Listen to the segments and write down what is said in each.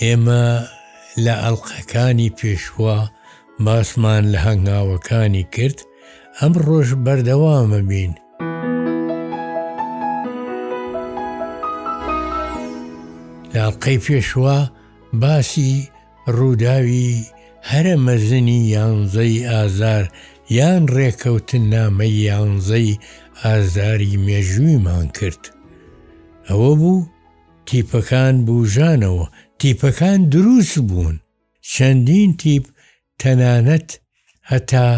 ئێمە لە ئەڵقەکانی پێشوە باسمان لە هەنگاوەکانی کرد، ئەمڕۆش بەردەوامەبین. لە ئەڵقەی پێشوە باسی ڕووداوی هەرە مەزنی یانزەی ئازار یان ڕێکەوتن نامەی یانزەی ئازاری مێژوویمان کرد. ئەوە بوو، تیپەکان بوژانەوە، تیپەکان دروست بوون، چەندین تیپ تەنانەت هەتا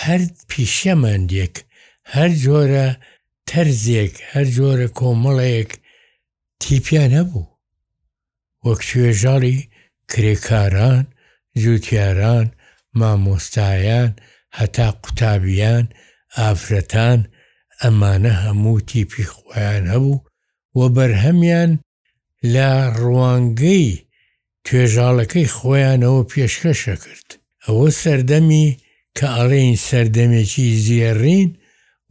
هەر پیشەمەندێک، هەر جۆرە تەرزێک، هەر جۆرە کۆمەڵەیەک تیپیان هەبوو، وەک توێژاڵی کرێکاران، جوتیاران، مامۆستایان، هەتا قوتابیان، ئافرەتان، ئەمانە هەموو تیپی خۆیان هەبوو و بەرهەمیان لە ڕوانگەی توێژاڵەکەی خۆیانەوە پێشکەش ئەکرد. ئەوە سەردەمی کە ئەڵێین سەردەمێکی زێڕین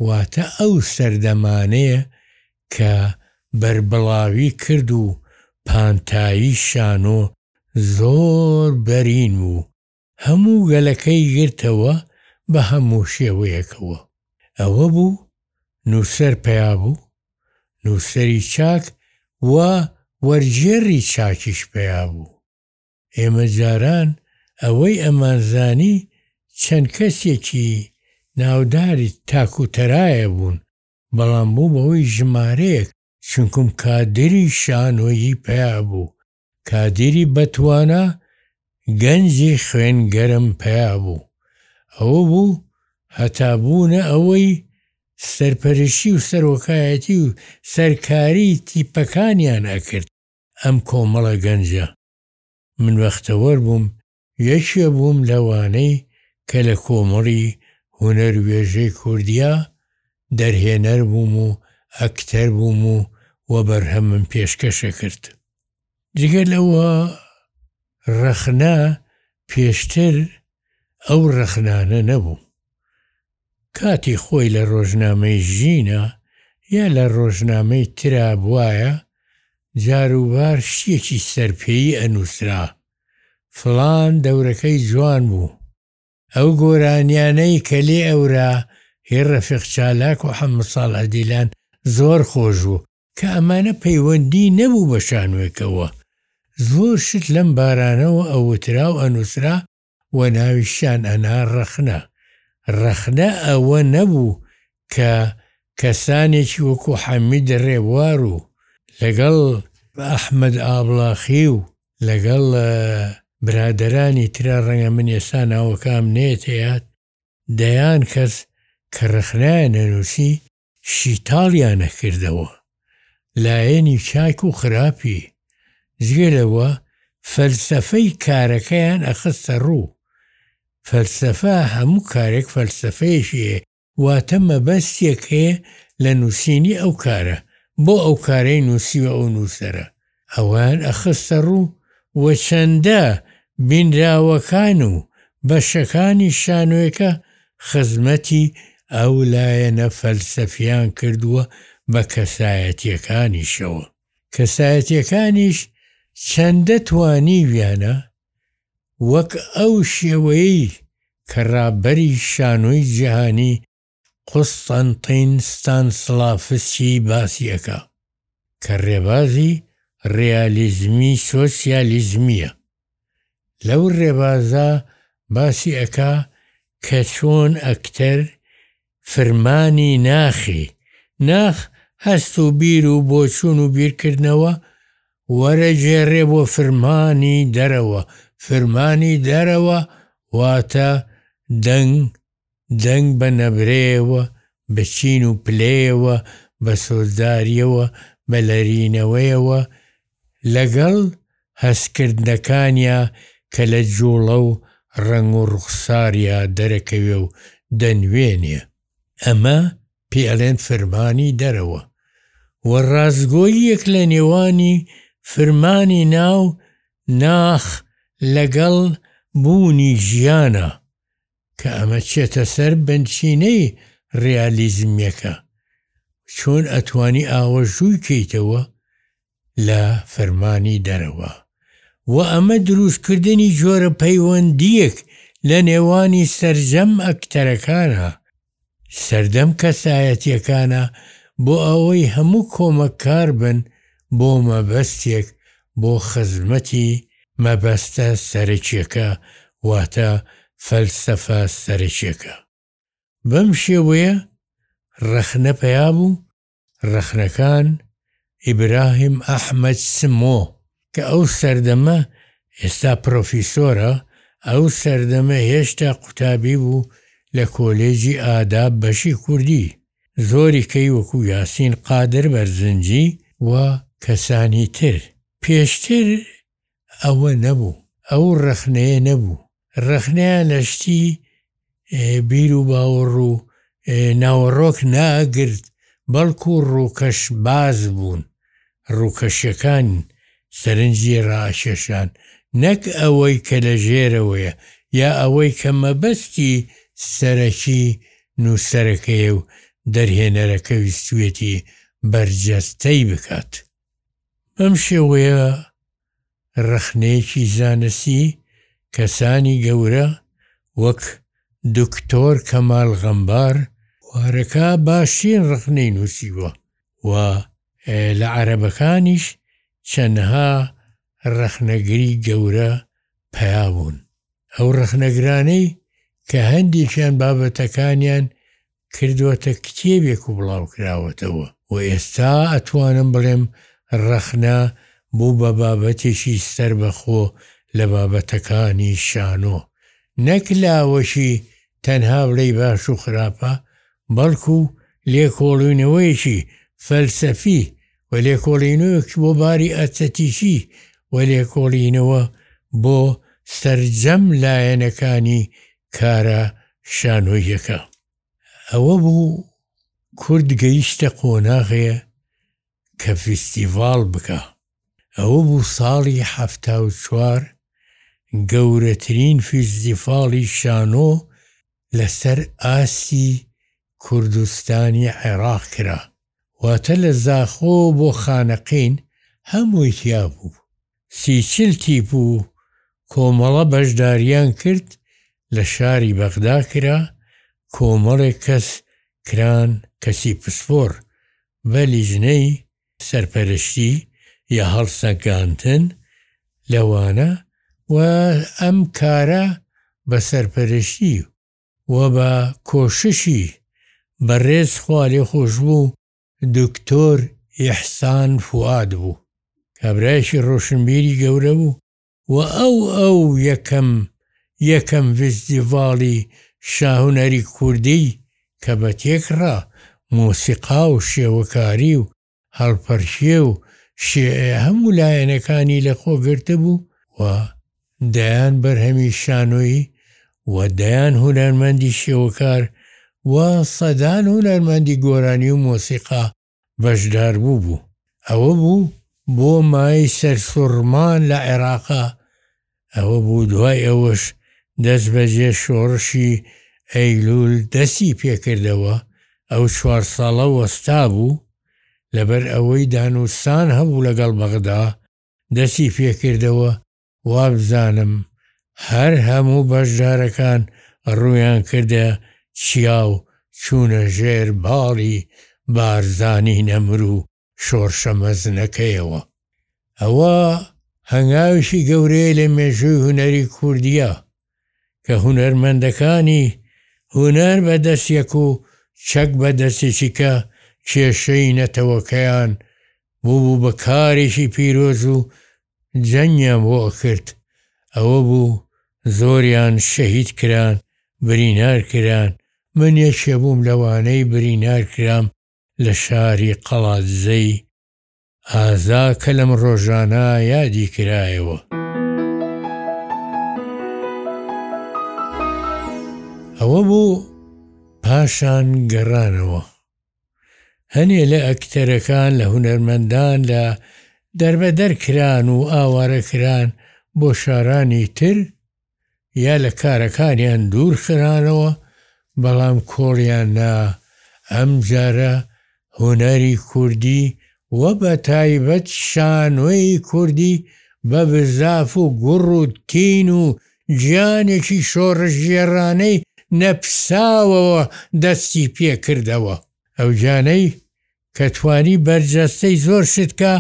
واتە ئەو سەردەمانەیە کە بەربڵاوی کرد و پانتایی شانۆ زۆر بەرین بوو هەموو گەلەکەی گرتەوە بە هەموو شێوەیەکەوە. ئەوە بوو نووسەر پەیا بوو، نووسەری چاک و وەرگێڕی چاکیش پەیا بوو. ئێمە جاران ئەوەی ئەمانزانی چەند کەسێکی ناوداری تاکوتەرایە بوون، بەڵام بوو بەوەی ژمارەیەک چونکم کادری شانۆیی پەیا بوو، کادیری بەتوانا گەنجی خوێن گەرم پەیا بوو ئەوە بوو هەتا بوونە ئەوەی سەرپەرشی و سەرۆکایەتی و سەرکاری تیپەکانیان ئەکرد ئەم کۆمەڵە گەنجە من بەختەوەر بووم یەکێ بووم لەوانەی کە لە کۆمەڵی هونەر وێژەی کوردیا دەرهێنەر بووم و ئەکتەر بووم و وە بەرهەمم پێشکەش ئەکرد. جگە لەوە ڕەخنە پێشتر ئەو ڕەخنانە نەبوو. کاتی خۆی لە ڕۆژنامەی ژینا یا لە ڕۆژنامەی ترا بوایە جاروبار شتێکی سەرپێیی ئەنووسرا فڵان دەورەکەی جوان بوو. ئەو گۆرانیانەی کە لێ ئەورا هی ڕەفیق چالاک و حەمە ساڵح دیلان زۆر خۆش بوو کە ئەمانە پەیوەندی نەبوو بە شانۆێکەووە زۆر شت لەم بارانەوە ئەوترا و ئەنووسرا و ناویشیان ئەنا ڕەخنە ڕەخنە ئەوە نەبوو کە کەسانێکی وەکوو حەمید ڕێبوار و لەگەڵ ئەحمەد ئابڵاخی و لەگەڵ برادەرانی ترا ڕەنگە من ئێستا ناوەکام نەیەتە یاد دەیان کەس کە ڕەخنەیان نەنووسی شیتاڵیان ئەکردەوە لایەنی چاک و خراپی جگە لەوە فەلسەفەی کارەکەیان ئەخستە ڕوو فەلسەفە هەموو کارێک فەلسەفەیەکی هەیە واتە مەبەستێک هەیە لە نووسینی ئەو کارە، بۆ ئەو کارەی نووسیوە ئەو نووسەرە ئەوەیان ئەخستە ڕوو و چەندە بینراوەکان و بەشەکانی شانۆێکە خزمەتی ئەو لایەنە فەلسەفیان کردووە بە کەسایەتیەکانیشەوە کەسایەتیەکانیش چەندە توانیویانە وەک ئەو شێوەیەی کە ڕابەری شانۆی جیهانی قوستەنتین ستانسڵافسکی باسی ئەکا کە ڕێبازی ڕیالیزمی سۆسیالیزمیە لەو ڕێبازە باسی ئەکا کە چۆن ئەکتەر فرمانی ناخی، ناخ هەست و بیر و بۆچوون و بیرکردنەوە وەرەگێڕێ بۆ فرمانی دەرەوە، فرمانی دەرەوە واتە دەنگ، دەنگ بە نەبرەیەوە، بە چین و پلەیەوە، بە سۆزدارییەوە، بە لەرینەوەیەوە، لەگەڵ هەستکردنەکانیا کە لە جوڵە و ڕەنگ و ڕوخساریا دەرەکەوێ و دەنوێنێ. ئەمە پێ ئەلێن فرمانی دەرەوە. و ڕاستگۆییەک لە نێوانی فرمانی ناو ناخ لەگەڵ بوونی ژیانا. کە ئەمە چێتە سەر بنچینەی ڕیالیزمیەکە، چۆن ئەتوانی ئاوە ژووی کەیتەوە لە فرمانی دەرەوە؟ وە ئەمە دروست کردنی جۆرە پەیوەندیەک لە نێوانی سەرجەم ئەکتەرەکانە، سەردەم کەسایەتیەکانە بۆ ئەوەی هەموو کۆمەککار بن بۆ مەبەستێک بۆ خزمەتی مەبەستە سەرەکیەکە واتە فەلسەفە سەرەکیەکە بەم شێوەیە ڕەخنە پەیابوو ڕەخنەکان، ئیبراهیم ئەحمەد سمۆ، کە ئەو سەردەمە ئێستا پرۆفیسۆرە، ئەو سەردەمە هێشتا قوتابی بوو لە کۆلێجی ئاداب بەشی کوردی، زۆری کەی وەکوو یاسین قادر بەرزنجی و کەسانی تر. پێشتر ئەوە نەبوو، ئەو ڕەخنەیە نەبوو، ڕەخنەیان لە شتی بیر و باوەڕ و ناوەڕۆک ناگرت، بەڵکو ڕووکەش باز بوون، ڕووکەشیەکان سەرنجی ڕائەکێشان، نەک ئەوەی کە لە ژێرەوەیە، یا ئەوەی کە مەبەستی سەرەکی نووسەرەکەیە و دەرهێنەرەکە ویستویەتی بەرجەستەی بکات. بەم شێوەیە ڕەخنەیەکی زانستی کەسانی گەورە وەک دکتۆر کەمال غەمبار، وارەکا باشترین ڕەخنەی نووسیوە و لە عەرەبەکانیش چەندها ڕەخنەگری گەورە پەیا بوون. ئەو ڕەخنەگرانەی کە هەندێکیان بابەتەکانیان کردۆتە کتێبێک و بڵاوکراوەتەوە و ئێستا ئەتوانم بڵێم ڕەخنە بوو بە بابەتێکی سەربەخۆ لە بابەتەکانی شانۆ نەک لاوەکی تەنها بڵێی باش و خراپە بەڵکو لێکۆڵینەوەیەکی فەلسەفی و لێکۆڵینەوەک بۆ باری ئەتەتیکی و لێکۆڵینەوە بۆ سەرجەم لایەنەکانی کارە شانۆییەکە ئەوە بوو کورد گەیشتە قۆناغێ کە فیستیڤاڵ بکا. ئەوە بوو ساڵی حەفتا و چوار گەورەترین فیستیڤاڵی شانۆ لە سەر ئاستی کوردستانی عێڕاق کرا. واتە لە زاخۆ بۆ خانەقین هەمووی تیا بوو. سی چل تیپ و کۆمەڵە بەشداریان کرد لە شاری بەغدا کرا کۆمەڵێک کەس کران کەسی پسپۆر بە لیژنەی سەرپەرشتی یا هەڵسەنگاندن لەوانە و ئەم کارە بە سەرپەرشتی و بە کۆششی بەڕێز خوالێخۆشبوو دکتۆر ئیحسان فوئاد بوو، کابرایەکی ڕۆشنبیری گەورە بوو و ئەو ئەو یەکەم یەکەم ڤیستیڤاڵی شاهونەری کوردیی کە بە تێکڕا مۆسیقا و شێوەکاری و هەڵپەرکێ و شێعێ هەموو لایەنەکانی لە خۆ گرتبوو و دەیان بەرهەمی شانۆیی و دەیان هونەرمەندی شێوەکار و سەدان هونەرمەندی گۆرانی و مۆسیقا بەشداربووبوو. ئەوە بوو بۆ مایەی سەرسوڕمان لە عێراقا، ئەوە بوو دوای ئەوەش دەستبەجێ شۆڕشی ئەیلوول دەستی پێکردەوە، ئەو چوار ساڵە وەستابوو، لەبەر ئەوەی دانوستان هەبوو لەگەڵ بەغدا، دەستی پێکردەوە، وابزانم هەر هەموو بەشدارەکان ڕوویان کردە چیا و چوونە ژێر باڵی بارزانی نەمر و شۆڕشە مەزنەکەیەوە. ئەوە هەنگاوێکی گەورەیە لە مێژووی هونەری کوردیا، کە هونەرمەندەکانی هونەر بە دەستێک و چەک بە دەستێکی کە کێشەی نەتەوەکەیان بووبوو بە کارێکی پیرۆز و جەنگیان بۆ ئەکرد ئەوە بوو زۆریان شەهید کران برینار کران من یەکێ بووم لەوانەی برینار کرام لە شاری قەڵادزەی ئازا کە لەم ڕۆژانە یادی کرایەوە. ئەوە بوو پاشان گەڕانەوە. هەنێ لە ئەکتەرەکان لە هونەرمەندان لە دەربەدەر کران و ئاوارە کران بۆ شارانی تر، یا لە کارەکانیان دوور خرانەوە بەڵام کۆڵیان نا ئەم جارە هونەری کوردی و بە تایبەت شانۆی کوردی بە بزاف و گوڕ و تین و گیانێکی شۆڕشگێڕانەی نەپساوەوە دەستی پێ کردەوە ئەو گیانەی کە توانی بەرجەستەی زۆر شت کا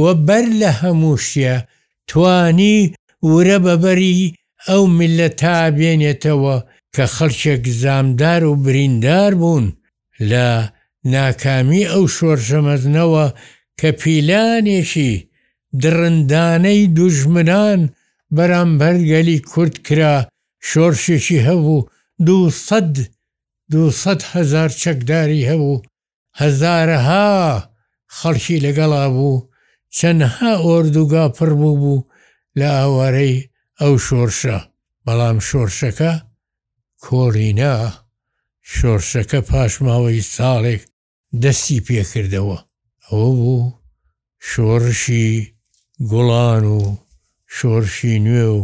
و بەر لە هەموو شتیا توانی ورە بە بەری ئەو میللەتا بێنێتەوە کە خەڵکێک زامدار و بریندار بوون لە ناکامی ئەو شۆرشە مەزنەوە کە پیلانێکی دڕندانەی دوژمنان بەرامبەر گەلی کورد کرا شۆرشێکی هەبوو دوو سەد دوو سەد هەزار چەکداری هەبوو هەزارەها خەڵکی لەگەڵا بوو، چەندها ئۆردوگا پڕ بووبوو لە ئاوارەی ئەو شۆرشە. بەڵام شۆرشەکە کۆری نا. شۆرشەکە پاشماوەی ساڵێک دەستی پێکردەوە. ئەوە بوو شۆرشی گوڵان و شۆرشی نوێ و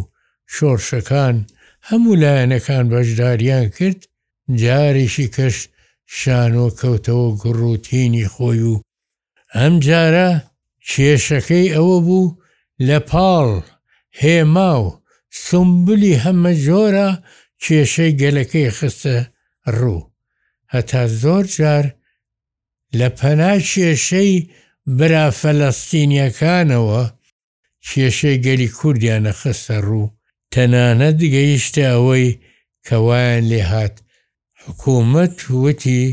شۆرشەکان هەموو لایەنەکان بەشداریان کرد، جارێکی کەش شانۆ کەوتەوە گڕ و تینی خۆی و ئەم جارە کێشەکەی ئەوە بوو لە پاڵ هێما و سومبلی هەمە جۆرە کێشەی گەلەکەی خستە ڕوو هەتا زۆر جار لە پەنا کێشەی برا فەلەستینیەکانەوە کێشەی گەلی کوردیانە خستە ڕوو، تەنانەت گەیشتە ئەوەی کە وایان لێ هات حکومەت وتی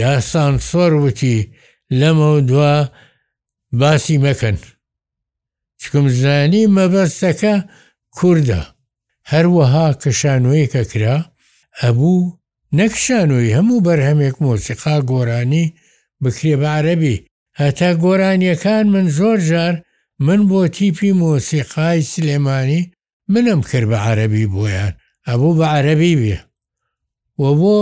یا سانسۆر وتی لەمەودوا باسی مەکەن چکم زانی مەبەستەکە کوردە. هەروەها کە شانۆیەک ئەکرا ئەبوو نەک شانۆی هەموو بەرهەمێک مۆسیقا گۆرانی بکرێ بە عەرەبی هەتا گۆرانیەکان من زۆر جار من بۆ تیپی مۆسیقای سلێمانی منم کرد بە عەرەبی بۆیان ئەبوو بە عەرەبی بێ و بۆ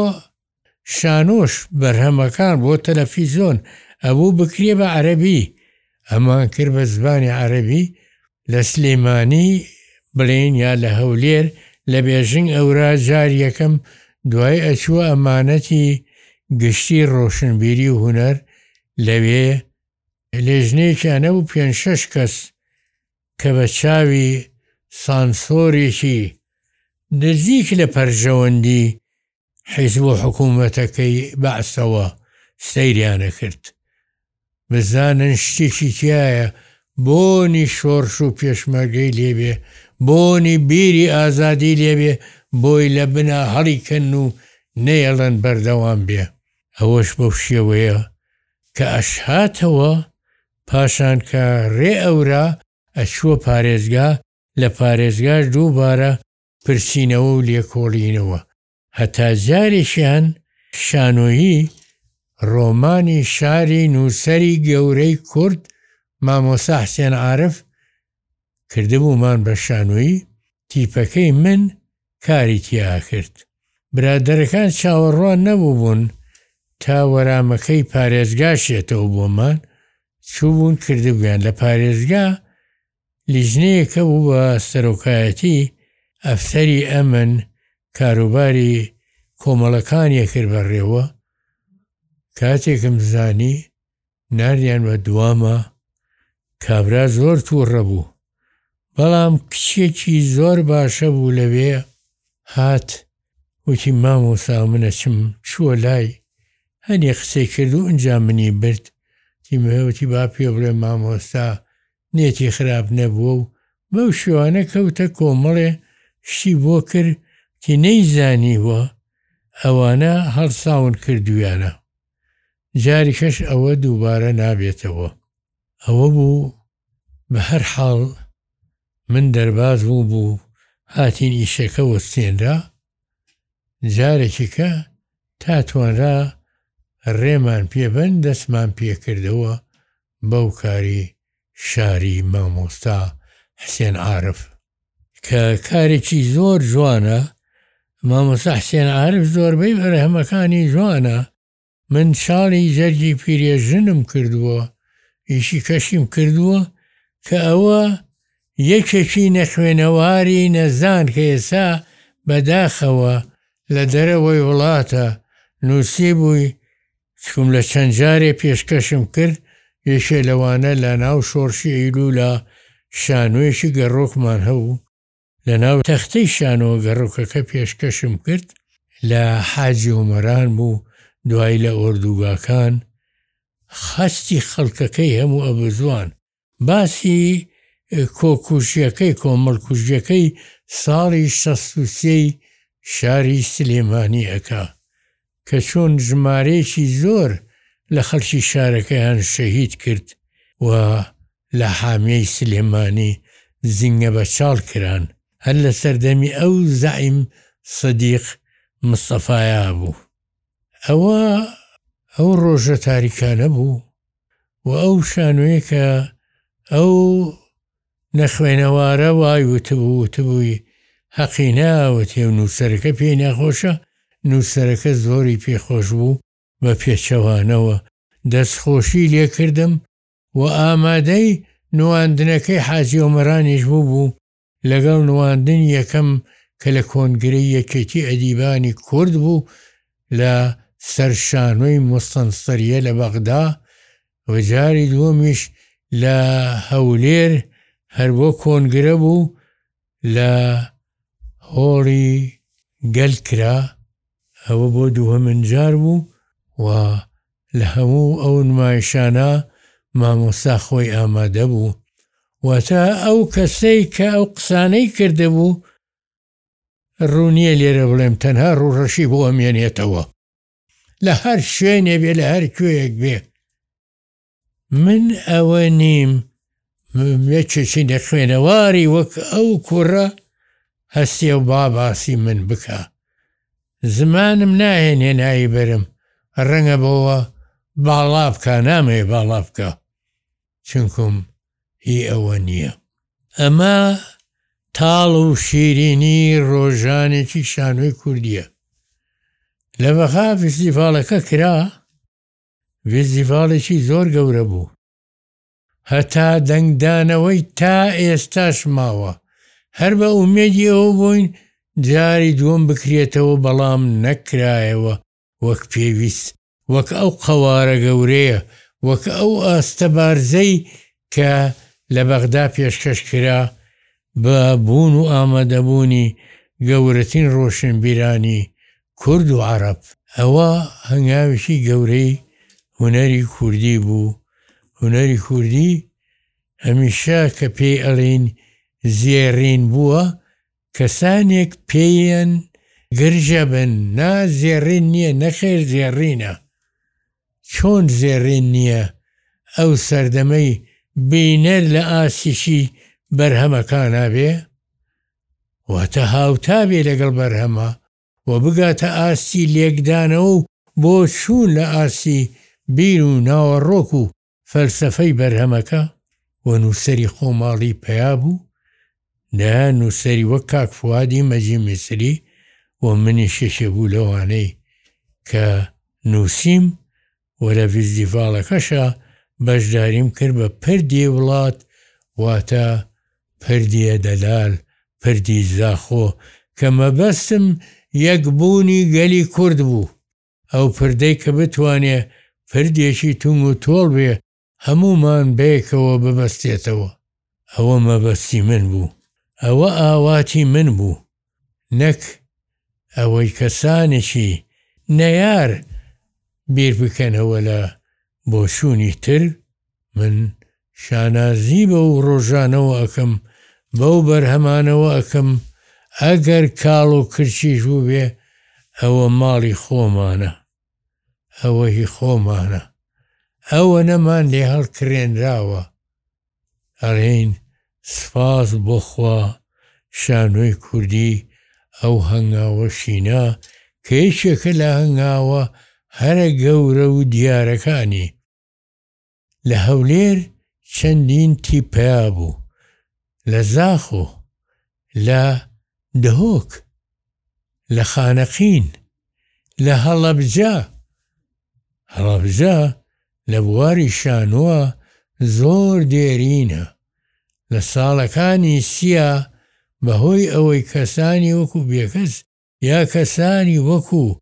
شانۆش بەرهەمەکان بۆ تەلەفیزۆن ئەبوو بکرێ بە عەرەبی، ئەمان کرد بە زبانی عەرەبی، لە سلێمانی بڵێین یا لە هەولێر لە بێژنگ ئەورا جار یەکەم، دوای ئەچووە ئەمانەتی گشتی ڕۆشنبیری و هونەر لەوێ لێژنەیەکیان نەبوو پێنج شەش کەس کە بە چاوی سانسۆرێکی نزیک لە پەرژەوەندی حیزب و حکومەتەکەی بەعسەوە سەیریانەکرد بزانن شتێکی تیایە بۆنی شۆرش و پێشمەرگەی لێبێ بۆنی بیری ئازادی لێبێ بۆی لە بنا هەڵی کەن و نەیەڵن بەردەوام بێ ئەوەش بەو شێوەیە کە ئەش هاتەوە پاشان کە رێ ئەورا ئەچووە پارێزگا لە پارێزگاش دووبارە پرسینەوە و لێکۆڵینەوە، هەتا جارێکیان شانۆیی ڕۆمانی شاری نووسەری گەورەی کورد مامۆستا حسێن عارف کردبوومان بە شانۆیی، تیپەکەی من کاری تیا ئەکرد. برادەرەکان چاوەڕوان نەبووبوون تا وەرامەکەی پارێزگاشێتەوە بۆمان، چووبوون کردبوویان لە پارێزگا لیژنەیەکە بوو بە سەرۆکایەتی ئەفسەری ئەمن کاروباری کۆمەڵەکانی ئەکرد بە ڕێوە کاتێکم زانی ناردیان بە دوامە کابرا زۆر تووڕە بوو بەڵام کچێکی زۆر باشە بوو لەوێ هات وتی مامۆسا منە چم چووە لای هەنی قسەی کرد و ئەجا منی برد تیمەوتی با پێ بڵێ مامۆستا نیەتی خراپ نەبووە و بەو شێوانە کەوتە کۆمەڵێ شتی بۆ کرد کی نەیزانیووە ئەوانە هەڵساون کردویانە جاریکەش ئەوە دووبارە نابێتەوە ئەوە بوو بە هەر حاڵ من دەرباز بووم بوو هاتین ئیشەکە وەستێنرا جارێکیکە تا توانرا ڕێمان پێبەن دەستمان پێکردەوە بەو کاری شاری مامۆستا حسێن عارف کە کارێکی زۆر جوانە مامۆستا حسێن عارف زۆربەی بەرهەمەکانی جوانە من شاڵی جەرگی پیرێ ژنم کردووە ئیشی کەشیم کردووە کە ئەوە یەکێکی نەخوێنەواری نەزان کە ئێسا بەداخەوە لە دەرەوەی وڵاتە نووسی بووی چکم لە چەند جارێ پێشکەشم کرد یەکێ لەوانە لە ناو شۆڕشی ئەیلولا شانۆیەکی گەڕۆکمان هەبوو لە ناو تەختەی شانۆ گەڕۆکەکە پێشکەشم کرد لە حاجی ئۆمەران بوو دوایی لە ئۆردوگاکان خەستی خەڵکەکەی هەموو ئەبزوان باسی کۆکوژیەکەی، کۆمەڵکوژیەکەی ساڵی شەست و سێی شاری سلێمانی ئەکا کە چۆن ژمارەیەکی زۆر لە خەڵکی شارەکەیان شەهید کرد و لە حامیەی سلێمانی زینگە بە چاڵ کران هەر لە سەردەمی ئەو زەعیم سدیق مستەفایا بوو ئەوە ئەو ڕۆژە تاریکانە بوو و ئەو شانۆیە کە ئەو نەخوێنەوارە وای وتبوو وتبووی هەقی ناوتێ و نووسەرەکە پێی ناخۆشە، نووسەرەکە زۆری پێ خۆش بوو، بە پێچەوانەوە دەستخۆشی لێ کردم و ئامادەی نواندنەکەی حاجی ئۆمەرانیش بووبوو لەگەڵ نواندنی یەکەم کە لە کۆنگرەی یەکێتی ئەدیبانی کورد بوو لە سەر شانۆی موستەنسریە لە بەغدا و جاری دووەمیش لە هەولێر هەر بۆ کۆنگرە بوو لە هۆڵی گەل کرا، ئەوە بۆ دووهەمین جار بوو و لە هەموو ئەو نمایشانە مامۆستا خۆی ئامادە بوو، واتە ئەو کەسەی کە ئەو قسانەی کردبوو، ڕوو نییە لێرە بڵێم تەنها ڕووڕەشی بۆ ئەمێنێتەوە. لە هەر شوێنێ بێ لە هەر کوێیەک بێ. من ئەوە نیم یەکێکی نەخوێنەواری وەک ئەو کوڕە هەستێ و با باسی من بکا. زمانم ناهێنێ ناوی بەرم ڕەنگە بەوە باڵا بکا نامەوێ باڵا بکا چونکم هی ئەوە نییە. ئەمە تاڵ و شیرینی ڕۆژانێکی شانۆی کوردییە لە بەغا ڤیستیڤاڵەکە کرا ڤیستیڤاڵێکی زۆر گەورە بوو. هەتا دەنگدانەوەی تا ئێستاش ماوە، هەر بە ئومێدی ئەوە بووین جاری دووەم بکرێتەوە بەڵام نەکرایەوە وەک پێویست، وەک ئەو قەوارە گەورەیە، وەک ئەو ئاستە بارزەی کە لە بەغدا پێشکەش کرا بە بوون و ئامادەبوونی گەورەترین ڕۆشنبیرانی کورد و عەڕەب. ئەوە هەنگاوێکی گەورەی هونەری کوردی بوو، هونەری کوردی هەمیشە کە پێی ئەڵێین زێڕین بووە، کەسانێک پێیەن گرژە بن، نا زێڕین نییە، نەخێر زێڕینە، چۆن زێڕین نییە، ئەو سەردەمەی بینەر لە ئاستیکی بەرهەمەکانا بێ، واتە هاوتا بێ لەگەڵ بەرهەمە و بگاتە ئاستی لێکدانەوە و بۆچوون لە ئاستی بیر و ناوەڕۆک و فەلسەفەی بەرهەمەکە و نووسەری خۆماڵی پەیا بوو، دەیان نووسەری وەک کاک فوادی مەجی میسری و منیش یەکێک بوو لەوانەی کە نووسیم و لە ڤیستیڤاڵەکەشا بەشداریم کرد بە پردی وڵات واتە پردی دەلال پردی زاخۆ کە مەبەستم یەک بوونی گەلی کورد بوو ئەو پردەی کە بتوانێ پردێکی تونگ و تۆڵ بێ هەموومان بەیەکەوە ببەستێتەوە، ئەوە مەبەستی من بوو، ئەوە ئاواتی من بوو، نەک ئەوەی کەسانێکی نەیار بیر بکەنەوە لە بۆچوونی تر، من شانازی بەو ڕۆژانەوە ئەکەم، بەو بەرهەمانەوە ئەکەم، ئەگەر کاڵ و کرچیش بووبێ ئەوە ماڵی خۆمانە. ئەوە هی خۆمانە، ئەوەنەمان لێ هەڵکرێنراوە، ئەڵێین سپاس بۆ خوا شانۆی کوردی ئەو هەنگاوە شینا کە یەکێکە لە هەنگاوە هەرە گەورە و دیارەکانی. لە هەولێر چەندین تیپ پەیا بوو، لە زاخۆ، لە دهۆک، لە خانەقین، لە هەڵەبجە، هەڵەبجە لە بواری شانۆوە زۆر دێرینە، لە ساڵەکانی سیا بەهۆی ئەوەی کەسانی وەکوو بێکەس یا کەسانی وەکوو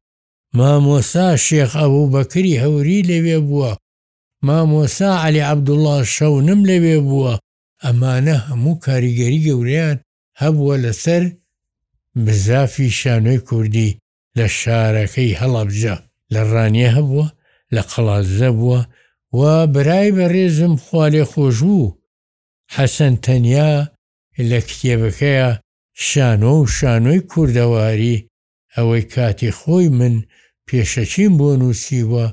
مامۆستا شێخ ئەبووبەکری هەوری لەوێ بووە مامۆسا عەلی عەبدوڵا شەونم لەوێ بووە ئەمانە هەموو کاریگەری گەورەیان هەبووە لەسەر بزافی شانۆی کوردی لە شارەکەی هەڵەبجە لە ڕانیە هەبووە لە قەڵادزە بووە و برای بەڕێزم خوالێخۆشبوو حەسەن تەنیا لە کتێبەکەیا شانۆ و شانۆی کوردەواری ئەوەی کاتی خۆی من پێشەکیم بۆ نووسیوە،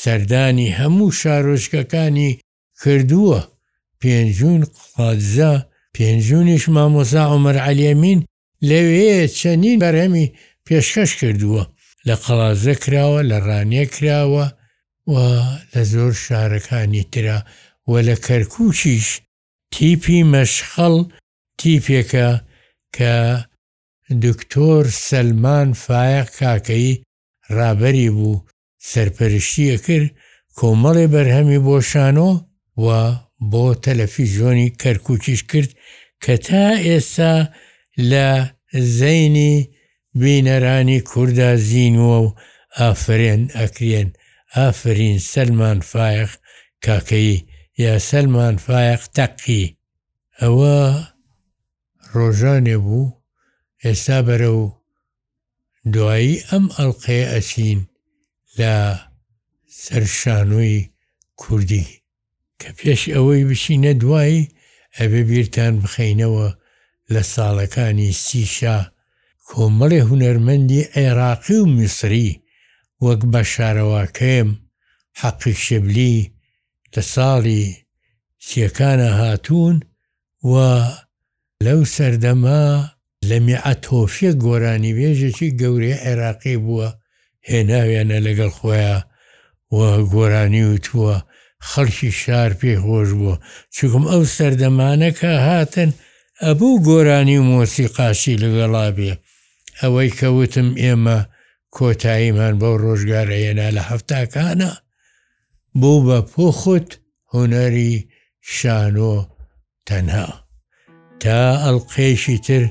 سەردانی هەموو شارۆچکەکانی کردووە، پێنجوون قادزە، پێنجوونیش مامۆستا عومەر عەلی ئەمین لەوێیە، چەندین بەرهەمی پێشکەش کردووە، لە قەڵادزە کراوە، لە ڕانیە کراوە و لە زۆر شارەکانی ترا و لە کەرکووکیش. تیپی مەشخەڵ تیپێکە کە دکتۆر سەلمان فایەق کاکەیی رابەری بوو سەرپەرشتیی کرد کۆمەڵێ بەرهەمی بۆ شانۆ و بۆ تەلەفیزیۆنی کەرکوکیش کرد کە تا ئێستا لە زەینی بینەرانی کوردا زینووە و ئافەرێن ئەکرێن ئافەرین سەلمان فایەق کاکەیی یا سەلمان فایەق تەقی ئەوە ڕۆژانێ بوو ئێستا بەرەو دوایی ئەم ئەڵقەیە ئەچین لە سەر شانۆی کوردی. کە پێش ئەوەی بچینە دوایی ئەبێ بیرتان بخەینەوە لە ساڵەکانی سی شا کۆمەڵێ هونەرمەندی عێڕاقی و میسری وەک بەشارەواکەم، حەقی شبلی لە ساڵی سیەکانا هاتوون و لەو سەردەمە لەمیعە تۆفیق گۆرانیبێژێکی گەورەی عێراقی بووە هێناویانە لەگەڵ خۆیا و گۆرانی وتووە خەڵکی شار پێی خۆش بووە چونکم ئەو سەردەمانە کە هاتن ئەبوو گۆرانی و مۆسیقاشی لەگەڵا بێ ئەوەی کە وتم ئێمە کۆتاییمان بەو ڕۆژگارە هێنا لە هەفتاکانا بوو بە پوخت هونەری شانۆ تەنها تا ئەڵقەیەکی تر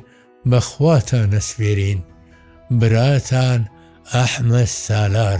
بە خواتان ئەسپێرین براتان ئەحمە سالار.